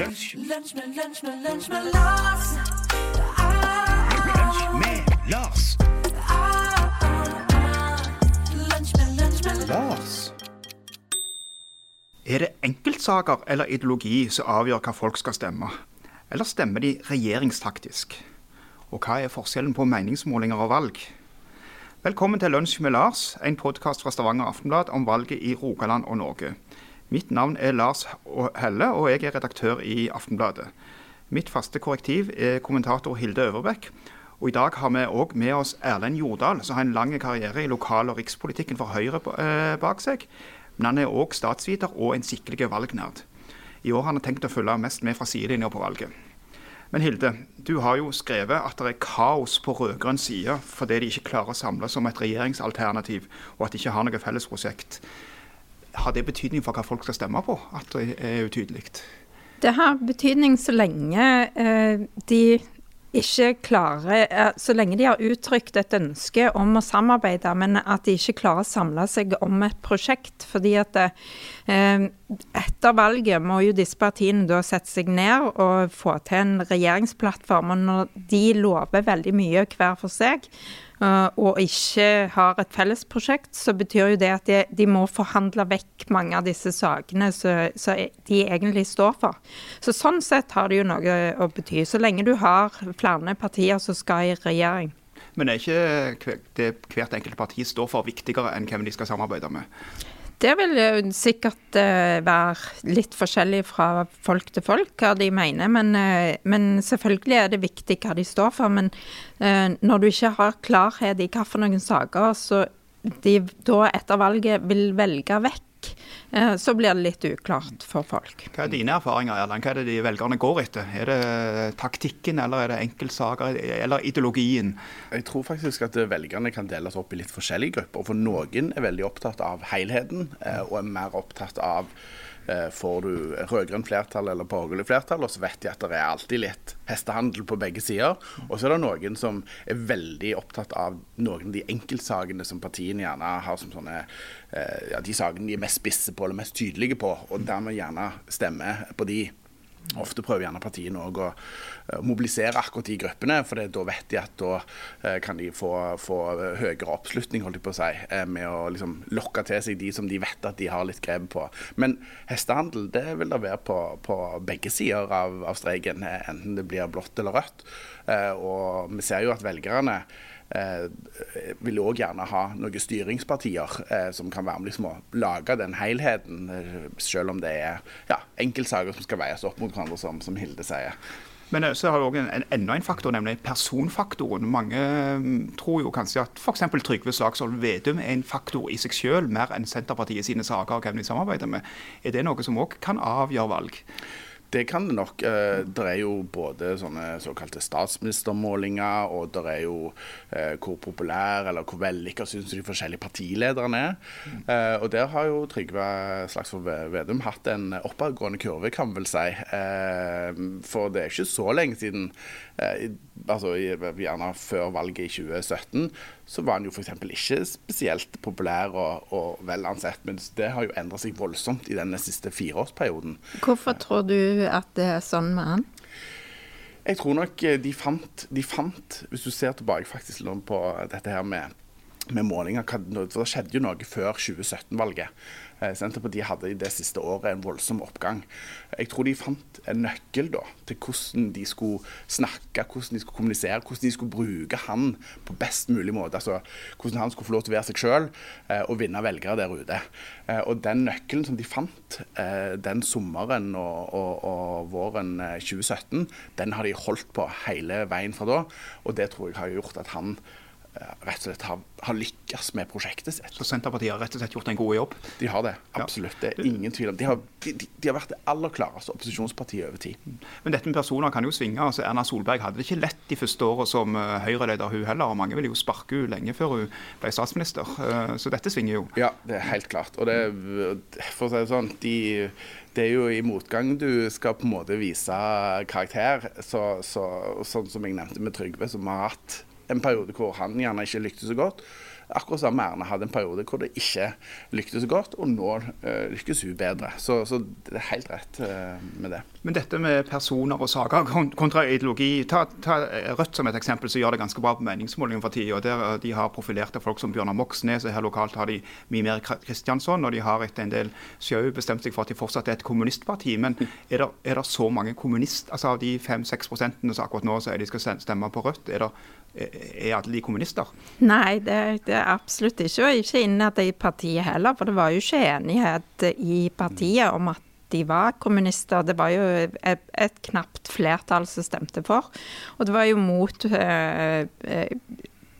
Lunsj, Lunsj med, lunsj med, lunsj med Lars. lunsj med Lars. Lunsj med, lunsj med Lars. Er det enkeltsaker eller ideologi som avgjør hva folk skal stemme? Eller stemmer de regjeringstaktisk? Og hva er forskjellen på meningsmålinger og valg? Velkommen til Lunsj med Lars, en podkast fra Stavanger Aftenblad om valget i Rogaland og Norge. Mitt navn er Lars Helle, og jeg er redaktør i Aftenbladet. Mitt faste korrektiv er kommentator Hilde Øverbekk. Og i dag har vi òg med oss Erlend Jordal, som har en lang karriere i lokal- og rikspolitikken for Høyre eh, bak seg. Men han er òg statsviter og en skikkelig valgnerd. I år har han tenkt å følge mest med fra sidelinja på valget. Men Hilde, du har jo skrevet at det er kaos på rød-grønn side fordi de ikke klarer å samle som et regjeringsalternativ, og at de ikke har noe fellesprosjekt. Har det betydning for hva folk skal stemme på, at det er utydelig? Det har betydning så lenge eh, de ikke klarer eh, Så lenge de har uttrykt et ønske om å samarbeide, men at de ikke klarer å samle seg om et prosjekt. Fordi at eh, etter valget må jo disse partiene da sette seg ned og få til en regjeringsplattform. Og når de lover veldig mye hver for seg, og ikke har et felles prosjekt, så betyr jo det at de, de må forhandle vekk mange av disse sakene som de egentlig står for. Så Sånn sett har det jo noe å bety. Så lenge du har flere partier som skal i regjering. Men er ikke det hvert enkelt parti står for viktigere enn hvem de skal samarbeide med? Det vil sikkert eh, være litt forskjellig fra folk til folk hva de mener, men, eh, men selvfølgelig er det viktig hva de står for. Men eh, når du ikke har klarhet i hvilke saker så de da etter valget vil velge vekk, så blir det litt uklart for folk. Hva er dine erfaringer, Erland? Hva er det de velgerne går etter? Er det taktikken, eller er det enkeltsaker, eller ideologien? Jeg tror faktisk at velgerne kan deles opp i litt forskjellige grupper. For noen er veldig opptatt av helheten, eh, og er mer opptatt av eh, Får du rød-grønt flertall eller borgerlig flertall, og så vet de at det er alltid litt hestehandel på begge sider. Og så er det noen som er veldig opptatt av noen av de enkeltsakene som partiene gjerne har som sånne eh, ja, De sakene de er mest spisse på eller mest tydelige på, og dermed gjerne stemmer på de. Ofte prøver gjerne partiene òg å eh, mobilisere akkurat de gruppene, for da vet de at da eh, kan de få, få høyere oppslutning holdt jeg på å si, eh, med å liksom lokke til seg de som de vet at de har litt grep på. Men hestehandel det vil det være på, på begge sider av, av streken, enten det blir blått eller rødt. Og vi ser jo at velgerne vil òg gjerne ha noen styringspartier eh, som kan være med liksom å lage den helheten, eh, selv om det er ja, enkeltsaker som skal veies opp mot hverandre, som, som Hilde sier. Men eh, så har vi en, en, enda en faktor, nemlig personfaktoren. Mange mm, tror jo kanskje at f.eks. Trygve Slagsvold Vedum er en faktor i seg selv, mer enn Senterpartiet sine saker og hvem de samarbeider med. Er det noe som òg kan avgjøre valg? Det kan det nok. Eh, Det er jo både sånne såkalte statsministermålinger, og det er jo eh, hvor populær eller hvor vellykka syns de forskjellige partilederne er. Eh, Og der har jo Trygve Slagsvold Vedum hatt en oppadgående kurve, kan man vel si. For det er ikke så lenge siden, altså gjerne før valget i 2017, så var han jo f.eks. ikke spesielt populær og, og vel ansett. Men det har jo endra seg voldsomt i denne siste fireårsperioden. Hvorfor tror du at det er sånn med han? Jeg tror nok eh, de fant, de fant Hvis du ser tilbake faktisk på dette her med, med målinger For det skjedde jo noe før 2017-valget. Eh, Senterpartiet hadde i det siste året en voldsom oppgang. Jeg tror de fant en nøkkel da, til hvordan de skulle snakke, hvordan de skulle kommunisere, hvordan de skulle bruke han på best mulig måte. altså Hvordan han skulle få lov til å være seg sjøl og vinne velgere der ute. Eh, Og den nøkkelen som de fant eh, den sommeren og, og, og våren eh, 2017, den har de holdt på hele veien fra da. Og det tror jeg har gjort at han eh, rett og slett har, har lykkes med prosjektet sitt. Så Senterpartiet har rett og slett gjort en god jobb. De har det, absolutt. Det er ingen tvil om. De har, de, de, har vært det aller klareste opposisjonspartiet over tid. Men dette med personer kan jo svinge. altså Erna Solberg hadde det ikke lett de første årene som eh, Høyre-leder, hun heller. og Mange ville jo sparke henne lenge før hun ble statsminister. Eh, Så dette svinger jo. Ja, det er helt klart. Og det, for å si det sånn, de, det er jo i motgang du skal på en måte vise karakter. Så, så, sånn som jeg nevnte med Trygve, som har hatt en periode hvor han gjerne ikke lyktes så godt. Akkurat som Erna hadde en periode hvor det ikke lyktes så godt, og nå uh, lykkes hun bedre. Så, så det er helt rett uh, med det. Men dette med personer og saker kontra ideologi Ta, ta Rødt som et eksempel, som gjør det ganske bra på meningsmålingene for tida. Der eh, De har profilerte folk som Bjørnar Moxnes, og her lokalt har de mye mer Kristiansson. Og de har etter en del sjau bestemt seg for at de fortsatt er et kommunistparti. Men er det, er det så mange kommunist, altså av de 5-6 prosentene som akkurat nå sier de skal stemme på Rødt, er, det, er alle de kommunister? Nei, det, det er absolutt ikke. Og ikke innad i partiet heller, for det var jo ikke enighet i partiet om at de var kommunister. Det var jo et, et knapt flertall som stemte for. Og det var jo mot eh, eh,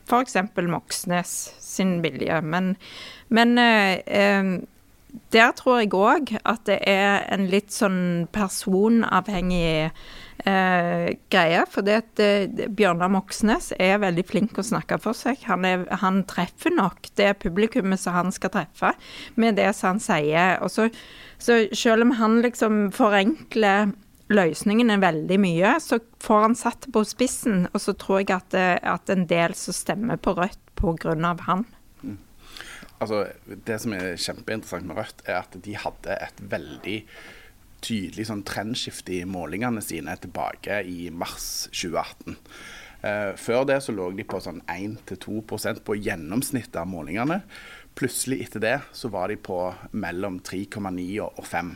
f.eks. Moxnes sin vilje. Men, men eh, eh, der tror jeg òg at det er en litt sånn personavhengig eh, greie. For det at eh, Bjørnar Moxnes er veldig flink å snakke for seg. Han, er, han treffer nok det publikummet som han skal treffe, med det som han sier. Og så, så selv om han liksom forenkler løsningene veldig mye, så får han satt det på spissen. Og så tror jeg at, eh, at en del som stemmer på Rødt pga. han. Altså, det som er kjempeinteressant med Rødt, er at de hadde et veldig tydelig sånn trendskifte i målingene sine tilbake i mars 2018. Eh, før det så lå de på sånn 1-2% på gjennomsnittet av målingene. Plutselig etter det så var de på mellom 3,9 og 5.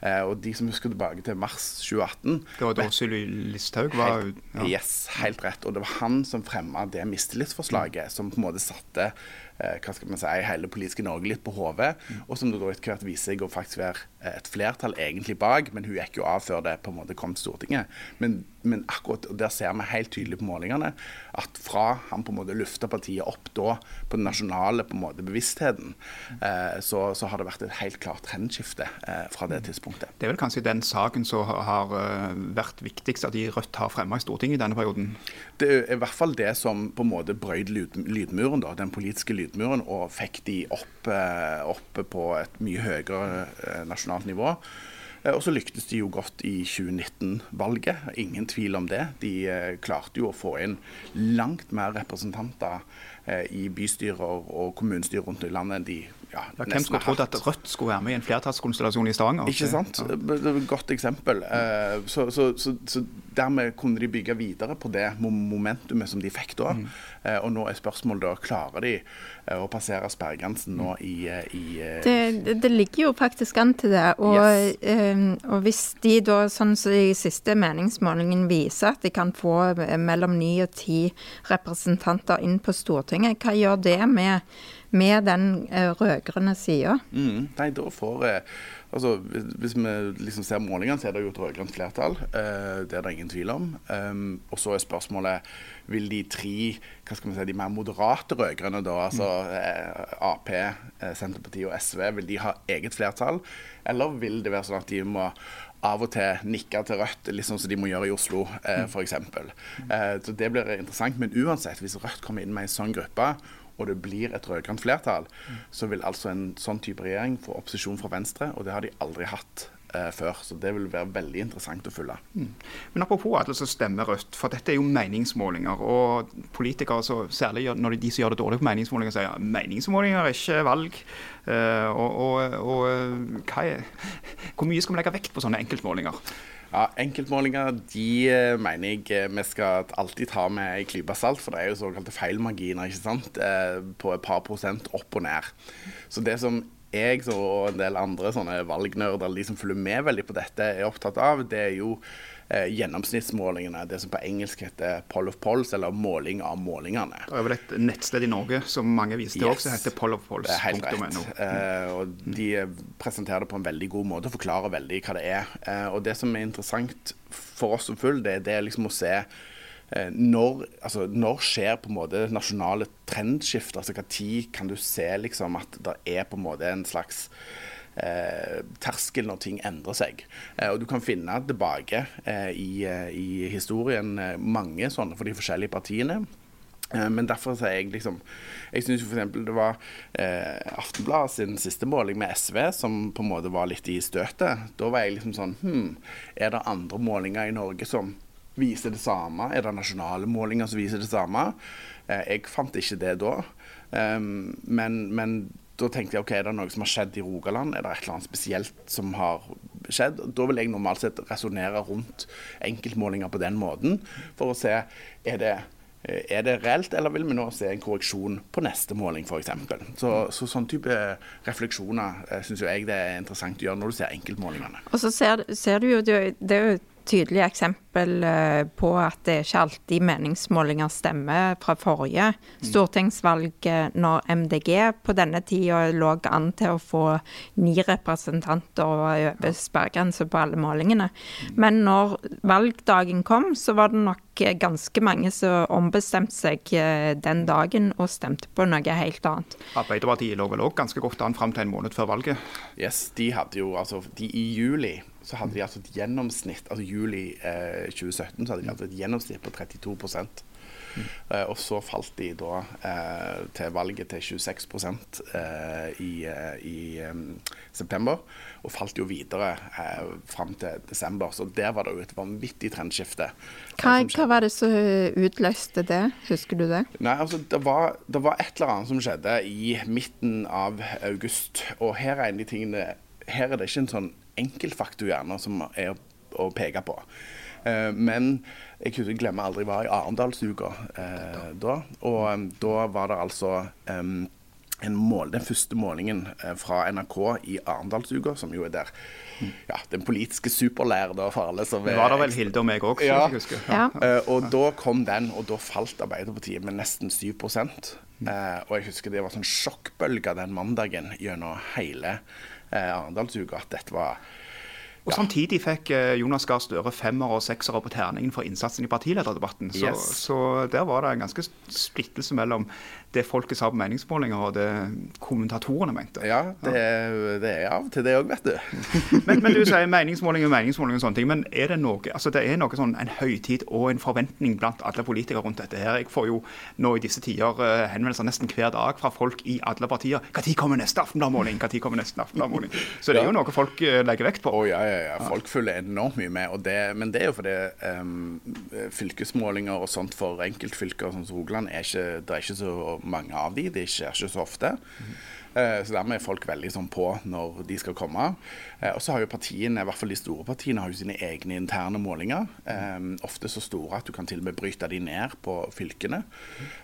Eh, og de som husker tilbake til mars 2018 Det var da Sylvi Listhaug var Helt, ja. Yes, helt rett. Og det var han som fremma det mistillitsforslaget som på en måte satte hva skal man si, hele politiske Norge litt på hodet, og som det da etter hvert viser seg å faktisk være eh, et flertall egentlig bak, men hun gikk jo av før det på en måte kom til Stortinget. Men, men akkurat der ser vi helt tydelig på målingene at fra han på en måte lufta partiet opp da på den nasjonale på en måte bevisstheten, eh, så, så har det vært et helt klart trendskifte eh, fra det tidspunktet. Det er vel kanskje den saken som har- eh, vært viktigst at de Rødt har fremma i Stortinget i denne perioden. Det er i hvert fall det som på en måte brøyd lyd, lydmuren, da, den politiske lydmuren, og fikk de opp, opp på et mye høyere eh, nasjonalt nivå. Eh, Og så lyktes de jo godt i 2019-valget, ingen tvil om det. De eh, klarte jo å få inn langt mer representanter eh, i bystyrer og kommunestyrer rundt i landet enn de ja, Ja, hvem skulle trodd at Rødt skulle være med i en flertallskonstellasjon i Stavanger? Ikke sant? Ja. Godt eksempel. Eh, Så, så, så, så dermed kunne de bygge videre på det momentumet som de fikk da. Eh, Og nå er spørsmålet da, klarer de eh, å passere sperregrensen nå i, eh, i eh, Det, det, ligger jo faktisk an til det. Og, Yes. eh, og hvis de da, sånn som i siste meningsmålingen viser, at de kan få eh, mellom ni og ti representanter inn på Stortinget, hva gjør det med, med den rød-grønne sida? Mm, nei, da får eh, altså, hvis, hvis vi liksom ser målingene, så er det jo et rød-grønt flertall. Eh, det er det ingen tvil om. Um, og så er spørsmålet vil de tre hva skal man si, de mer moderate rød-grønne, da, altså eh, Ap, eh, Senterpartiet og SV, vil de ha eget flertall? Eller vil det være sånn at de må av og til nikke til Rødt, sånn som de må gjøre i Oslo eh, f.eks. Eh, så det blir interessant. Men uansett, hvis Rødt kommer inn med en sånn gruppe, og det blir et rød-grønt flertall, så vil altså en sånn type regjering få opposisjon fra Venstre, og det har de aldri hatt eh, før. Så det vil være veldig interessant å følge. Men apropos at altså stemmer Rødt, for dette er jo meningsmålinger. Og politikere, så, særlig når de som gjør det dårlig på meningsmålinger, sier at meningsmålinger er ikke valg. Uh, og og, og eh, er, hvor mye skal vi legge vekt på sånne enkeltmålinger? Ja, Enkeltmålinger de eh, mener jeg eh, vi skal alltid ta med ei klype salt, for det er jo såkalte feilmarginer ikke sant? Eh, på et par prosent opp og ned. Så det som jeg og en del andre sånne valgnerder, de som følger med veldig på dette, er opptatt av, det er jo eh, gjennomsnittsmålingene. Det som på engelsk heter poll of polls, eller måling av målingene. Det er vel et nettsted i Norge som mange viser til Yes. også, heter Det er helt rett. pollofpolls.no. Eh, og de eh, presenterer det på en veldig god måte og forklarer veldig hva det er. Eh, og det som er interessant for oss som full, det, det er liksom å se eh, når, altså, når skjer på en måte nasjonale trendskifter? Altså tid kan du se liksom at det er på en måte en slags eh, terskel når ting endrer seg. Eh, og du kan finne tilbake eh, i, eh, i historien eh, mange sånne for de forskjellige partiene. Eh, Men derfor så er jeg liksom Jeg syns f.eks. det var eh, Aftenbladet sin siste måling med SV som på en måte var litt i støtet. Da var jeg liksom sånn Hm, er det andre målinger i Norge som viser det samme? Er det nasjonale målinger som viser det samme? Eh, jeg fant ikke det da. Um, men, men da tenkte jeg ok, er det noe som har skjedd i Rogaland? Er det et eller annet spesielt som har skjedd. Da vil jeg normalt sett resonnere rundt enkeltmålinger på den måten, for å se er det eh, er det reelt, eller vil vi nå se en korreksjon på neste måling f.eks. Så, så sånn type refleksjoner eh, syns jeg det er interessant å gjøre når du ser enkeltmålingene. Og så ser, ser du jo, det er jo tydelig eksempel eh, på at det er ikke alltid meningsmålinger stemmer fra forrige stortingsvalg, eh, når MDG på denne tida lå an til å få ni representanter over sperregrensa på alle målingene. Men når valgdagen kom, så var det nok eh, ganske mange som ombestemte seg den dagen og stemte på noe helt annet. Arbeiderpartiet lå vel òg ganske godt an fram til en måned før valget. Yes, de hadde jo altså de, I juli så hadde de altså et gjennomsnitt Altså juli eh, 2017 så hadde de altså et gjennomsnitt på 32 Eh, og så falt de da eh, til valget til 26 eh, i, eh, i um, september. Og falt jo videre eh, fram til desember. Så der var det jo et vanvittig trendskifte. Hva, hva var det som utløste det, husker du det? Nei, altså det var, det var et eller annet som skjedde i midten av august. Og her er en av de tingene Her er det ikke en sånn enkeltfaktor gjerne som er å, å peke på. Eh, men jeg husker- glemmer aldri jeg var i Arendalsuka eh, da. Og eh, da var det altså em, en mål, den første målingen eh, fra NRK i Arendalsuka, som jo er der ja, den politiske superleir da, for alle som Det var da vel Hilde og meg òg, så Ja. jeg husker. Ja. Ja. og da kom den, og da falt Arbeiderpartiet med nesten 7 eh, Og jeg husker det var sånn sjokkbølge den mandagen gjennom hele eh, Arendalsuka at dette var Og Samtidig fikk eh, Jonas Gahr Støre femmer og seksere på terningen for innsatsen i partilederdebatten. Så, Yes. så der var det en ganske splittelse mellom det folket sa på meningsmålinger og det kommentatorene mente. Ja, det, er- det er av til det òg, vet du. Men, men du sier meningsmåling og meningsmåling og sånne ting. Men er det noe altså det er noe sånn en høytid og en forventning blant alle politikere rundt dette her? Jeg får jo nå i disse tider eh, henvendelser nesten hver dag fra folk i alle partier. Når kommer neste Aftenblad-måling? Når kommer neste Aftenblad-måling? Så det er jo noe folk eh, legger vekt på. Oh, ja, ja, ja. Folk følger enormt mye med. Det, men det er jo fordi um, fylkesmålinger og sånt for enkeltfylker som Rogaland, det er ikke så mange av de. Det skjer ikke så ofte. Eh, Så dermed er folk veldig sånn på når de skal komme. Eh, Og så har jo partiene, i hvert fall de store partiene, har jo sine egne interne målinger. Ofte så store at du kan til og med bryte de ned på fylkene.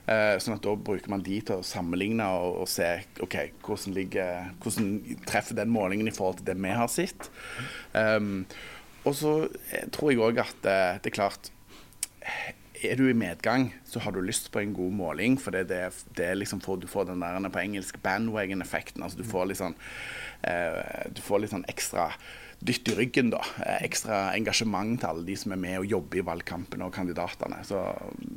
Eh, Sånn at da bruker man de til å sammenligne og, og se ok, hvordan, ligger, hvordan treffer den målingen i forhold til det vi har sett. Um, og så eh, tror jeg òg at eh, det er klart er du i medgang, så har du lyst på en god måling. For det, det, det liksom for, du får den der på engelsk bandwagon-effekten. altså Du får litt sånn eh, Du får litt sånn ekstra dytt i ryggen, da. Eh, ekstra engasjement til alle de som er med og jobber i valgkampene og kandidatene. Så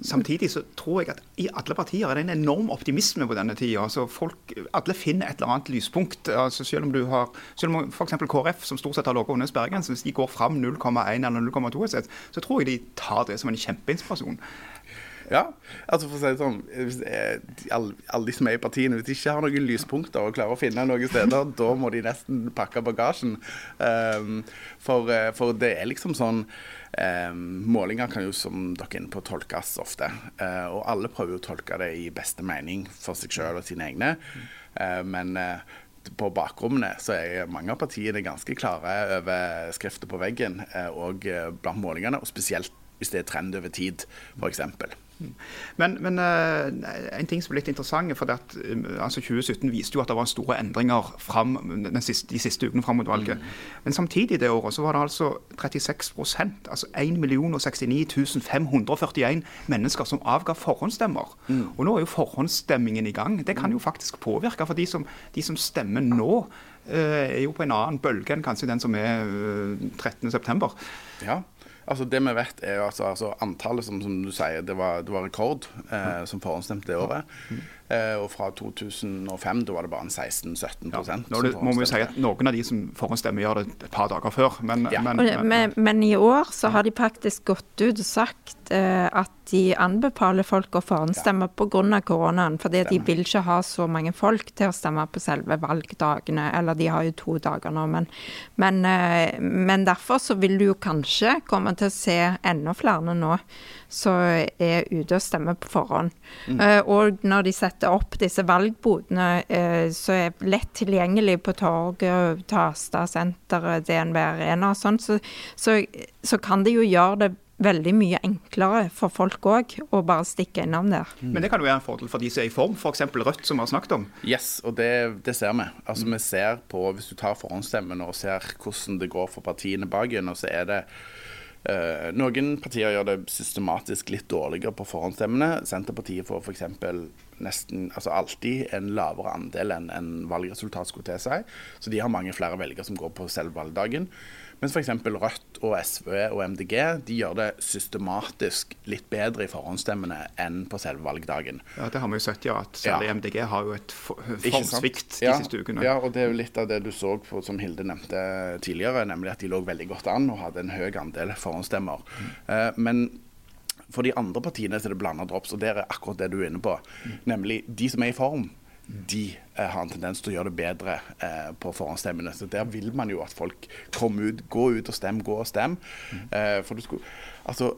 Samtidig så tror jeg at i alle partier er det en enorm optimisme på denne tida. Altså folk, alle finner et eller annet lyspunkt. Altså selv om du har, selv om f.eks. KrF, som stort sett har ligget under sperregrensen, hvis de går fram 0,1 eller 0,2 et sted, så tror jeg de tar det som en kjempeinspirasjon. Ja, altså for å si det sånn alle, alle de som er i partiene, hvis de ikke har noen lyspunkter og klarer å finne noen steder, da må de nesten pakke bagasjen. Um, for, eh, for det er liksom sånn um, Målinger kan jo, som dere er inne på, tolkes ofte. Uh, og alle prøver jo å tolke det i beste mening for seg sjøl og sine egne. Uh, men uh, på bakrommene så er mange av partiene ganske klare over skriften på veggen og blant målingene, og spesielt hvis det er trend over tid, f.eks. Men, men eh, en ting som er litt interessant, for det at, eh, altså 2017 viste jo at det var store endringer frem, den siste, de siste ukene fram mot valget. Men samtidig det året så var det altså 36% altså 1 069 541 mennesker som avga forhåndsstemmer. Og nå er jo forhåndsstemmingen i gang. Det kan jo faktisk påvirke, for de som, de som stemmer nå, eh, er jo på en annen bølge enn kanskje den som er eh, 13.9. Ja. Altså Det vi vet, er jo altså, altså antallet som, som du sier, det var, det var rekord eh, som forhåndsstemte det året. Eh, og fra 2005, da var det bare en 16-17 Ja, nå det, må vi jo si at. Noen av de som forhåndsstemmer, gjør det et par dager før. Men, Ja. men, det- Men, men i år så har de faktisk gått ut og sagt eh, at de anbefaler folk å forhåndsstemme pga. koronaen. Fordi de vil ikke ha så mange folk til å stemme på selve valgdagene. Eller de har jo to dager nå, men, men, eh, men derfor så vil du jo kanskje komme til å se enda flere nå som er ute og stemmer på forhånd. Eh, og når de setter opp disse valgbodene uh, som er lett tilgjengelig på torget, Tasta, senteret, DNB Arena og sånn, så, så, så kan det jo gjøre det veldig mye enklere for folk òg å bare stikke innom der. Men det kan jo være en fordel for de som er i form, f.eks. Rødt, som vi har snakket om. Yes, og det, det ser vi. Altså Vi ser på, Hvis du tar forhåndsstemmen og ser hvordan det går for partiene bak og så er det eh, Noen partier gjør det systematisk litt dårligere på forhåndsstemmene. Senterpartiet får f.eks. nesten, altså alltid en lavere andel enn en valgresultat skulle tilsi. Så de har mange flere velgere som går på selve valgdagen. Mens f.eks. Rødt og SV og MDG de gjør det systematisk litt bedre i forhåndsstemmene enn på selve valgdagen. Ja, Det har vi jo sett, ja. At særlig Ja. MDG har jo et for- formsvikt de ja, siste ukene. Ja, og det er jo litt av det du så på, som Hilde nevnte tidligere, nemlig at de lå veldig godt an og hadde en høy andel forhåndsstemmer. Eh, men for de andre partiene så er det blanda drops, og det er akkurat det du er inne på. Nemlig de som er i form. De eh, har en tendens til å gjøre det bedre eh, på forhåndsstemmene. Så der vil man jo at folk kommer ut, gå ut og stem, gå og stem. Eh, for du skulle, altså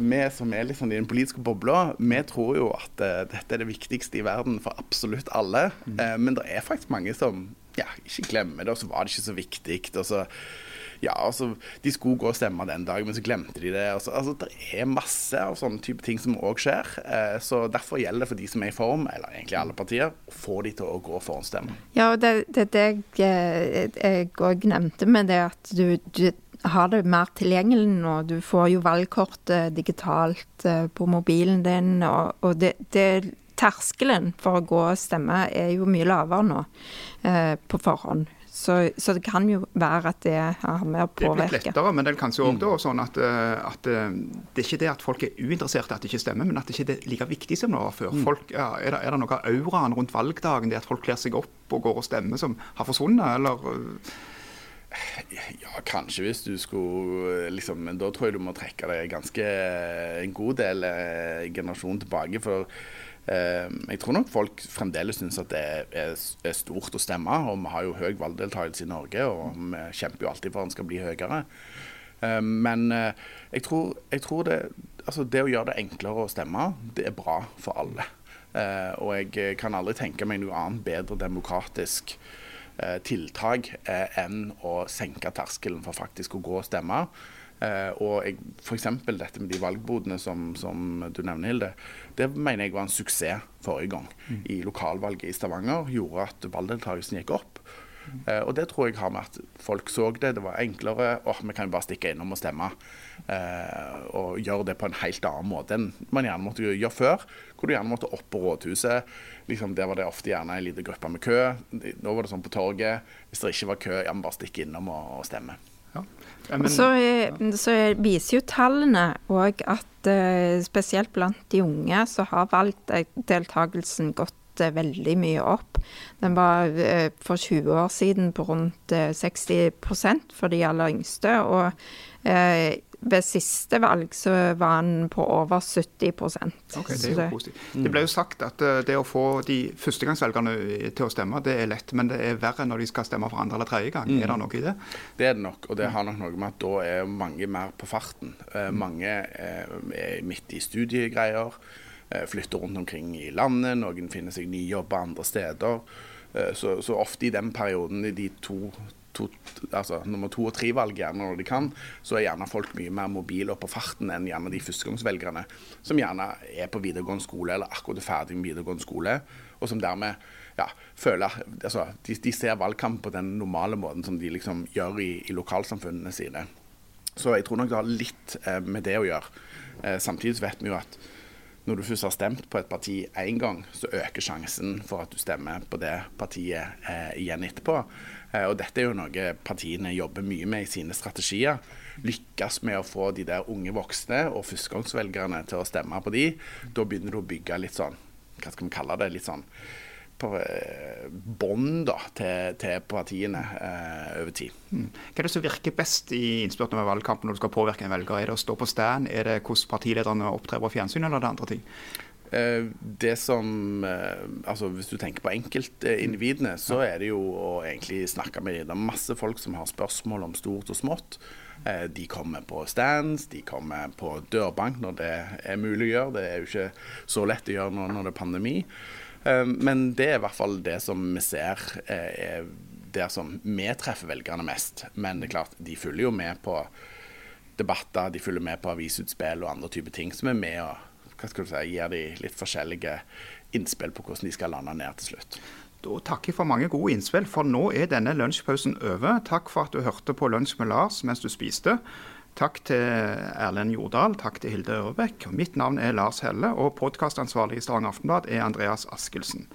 vi som er sånn i den politiske bobla, vi tror jo at eh, dette er det viktigste i verden for absolutt alle. Eh, men det er faktisk mange som ja, ikke glemmer det, og så var det ikke så viktig. Og så, ja, altså, De skulle gå og stemme den dagen, men så glemte de det. så- altså, Det er masse av sånne type ting som òg skjer. Eh, så Derfor gjelder det for de som er i form, eller egentlig alle partier, å få de til å gå og stemme. Ja, og det det, det jeg- òg nevnte med det at du, du har det mer tilgjengelig nå. Du får jo valgkortet digitalt eh, på mobilen din, og, og det, det terskelen for å gå og stemme er jo mye lavere nå eh, på forhånd. Så, så det kan jo være at det har med å Det er blitt lettere, men det er kanskje òg mm. sånn at, eh, at eh, det er ikke det at folk er uinteresserte at det ikke stemmer, men at det ikke er like viktig som det var før. Folk, ja, er, det, er det noe av auraen rundt valgdagen, det at folk kler seg opp og går og stemmer, som har forsvunnet, eller? eh, Ja, kanskje hvis du skulle liksom, Men da tror jeg du må trekke deg ganske en god del eh, generasjon tilbake. For eh, jeg tror nok folk fremdeles syns at det er, er, stort å stemme. Og vi har jo høy valgdeltakelse i Norge, og vi kjemper jo alltid for at den skal bli høyere. Eh, men eh, jeg tror, jeg tror det, altså det å gjøre det enklere å stemme, det er bra for alle. Eh, og jeg kan aldri tenke meg noe annet bedre demokratisk eh, tiltak eh, enn å senke terskelen for faktisk å gå og stemme. Eh, og jeg, eksempel dette med de valgbodene som, som du nevner, Hilde. Det mener jeg var en suksess forrige gang. I lokalvalget i Stavanger gjorde at valgdeltakelsen gikk opp. Eh, og det tror jeg har med at folk så det. Det var enklere. åh, vi kan jo bare stikke innom og stemme. Eh, og gjøre det på en helt annen måte enn man gjerne måtte gjøre før. Hvor du gjerne måtte opp på rådhuset. Liksom, der var det ofte gjerne en liten gruppe med kø. Nå var det sånn på torget. Hvis det ikke var kø, ja, men bare stikke innom og, og stemme. Ja. Men- Så, er- så er- viser jo tallene òg at eh, spesielt blant de unge så har valgdeltakelsen gått eh, veldig mye opp. Den var eh, for 20 år siden på rundt eh, 60 for de aller yngste. Og eh, ved siste valg så var den på over 70 okay, det er jo positivt. Det ble jo sagt at eh, det å få de førstegangsvelgerne til å stemme, det er lett, men det er verre når de skal stemme for andre eller tredje gang. Er det noe i det? Det er det nok, og det har nok noe med at da er mange mer på farten. Eh, mange eh, er midt i studiegreier, eh, flytter rundt omkring i landet, noen finner seg nye jobber andre steder. Eh, så, så ofte i den perioden, i de to, to altså nummer to og tre-valg, gjerne når de kan, så er gjerne folk mye mer mobile og på farten enn gjerne de førstegangsvelgerne, som gjerne er på videregående skole eller akkurat er ferdig med videregående skole, og som dermed ja, føler altså, de, de ser valgkamp på den normale måten som de liksom gjør i, i lokalsamfunnene sine. Så jeg tror nok det har litt eh, med det å gjøre. Eh, samtidig vet vi jo at når du først har stemt på et parti én gang, så øker sjansen for at du stemmer på det partiet eh, igjen etterpå. Eh, og dette er jo noe partiene jobber mye med i sine strategier. Lykkes med å få de der unge voksne og førstegangsvelgerne til å stemme på de. Da begynner du å bygge litt sånn, hva skal vi kalle det, litt sånn bånd til, til partiene eh, over tid. Mm. Hva er det som virker best i innspurten av valgkampen når du skal påvirke en velger? Er det å stå på stand, er det hvordan partilederne opptrer på fjernsyn, eller er det andre ting? Eh, Det som eh, Altså Hvis du tenker på enkeltindividene, så er det jo å egentlig snakke med dem. Det er masse folk som har spørsmål om stort og smått. Eh, De kommer på stands, de kommer på dørbank når det er mulig å gjøre. Det er jo ikke så lett å gjøre nå når det er pandemi. Eh, Men det er i hvert fall det som vi ser eh, er der som vi treffer velgerne mest. Men det er klart, de følger jo med på debatter, de følger med på avisutspill og andre typer ting som er med og hva skal du si, gir de litt forskjellige innspill på hvordan de skal lande ned til slutt. Da takker jeg for mange gode innspill, for nå er denne lunsjpausen over. Takk for at du hørte på Lunsj med Lars mens du spiste. Takk til Erlend Jordal, takk til Hilde Ørbekk. Mitt navn er Lars Helle, og podkastansvarlig i Stavanger Aftenblad er Andreas Askelsen.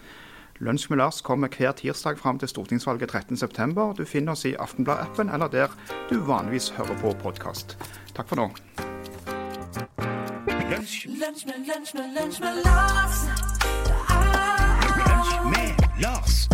Lunsj med Lars kommer hver tirsdag fram til stortingsvalget 13.9. Du finner oss i Aftenblad-appen eller der du vanligvis hører på podkast. Takk for nå. Lunsj med, lunsj med, lunsj med Lars. Ah. Lunsj med Lars.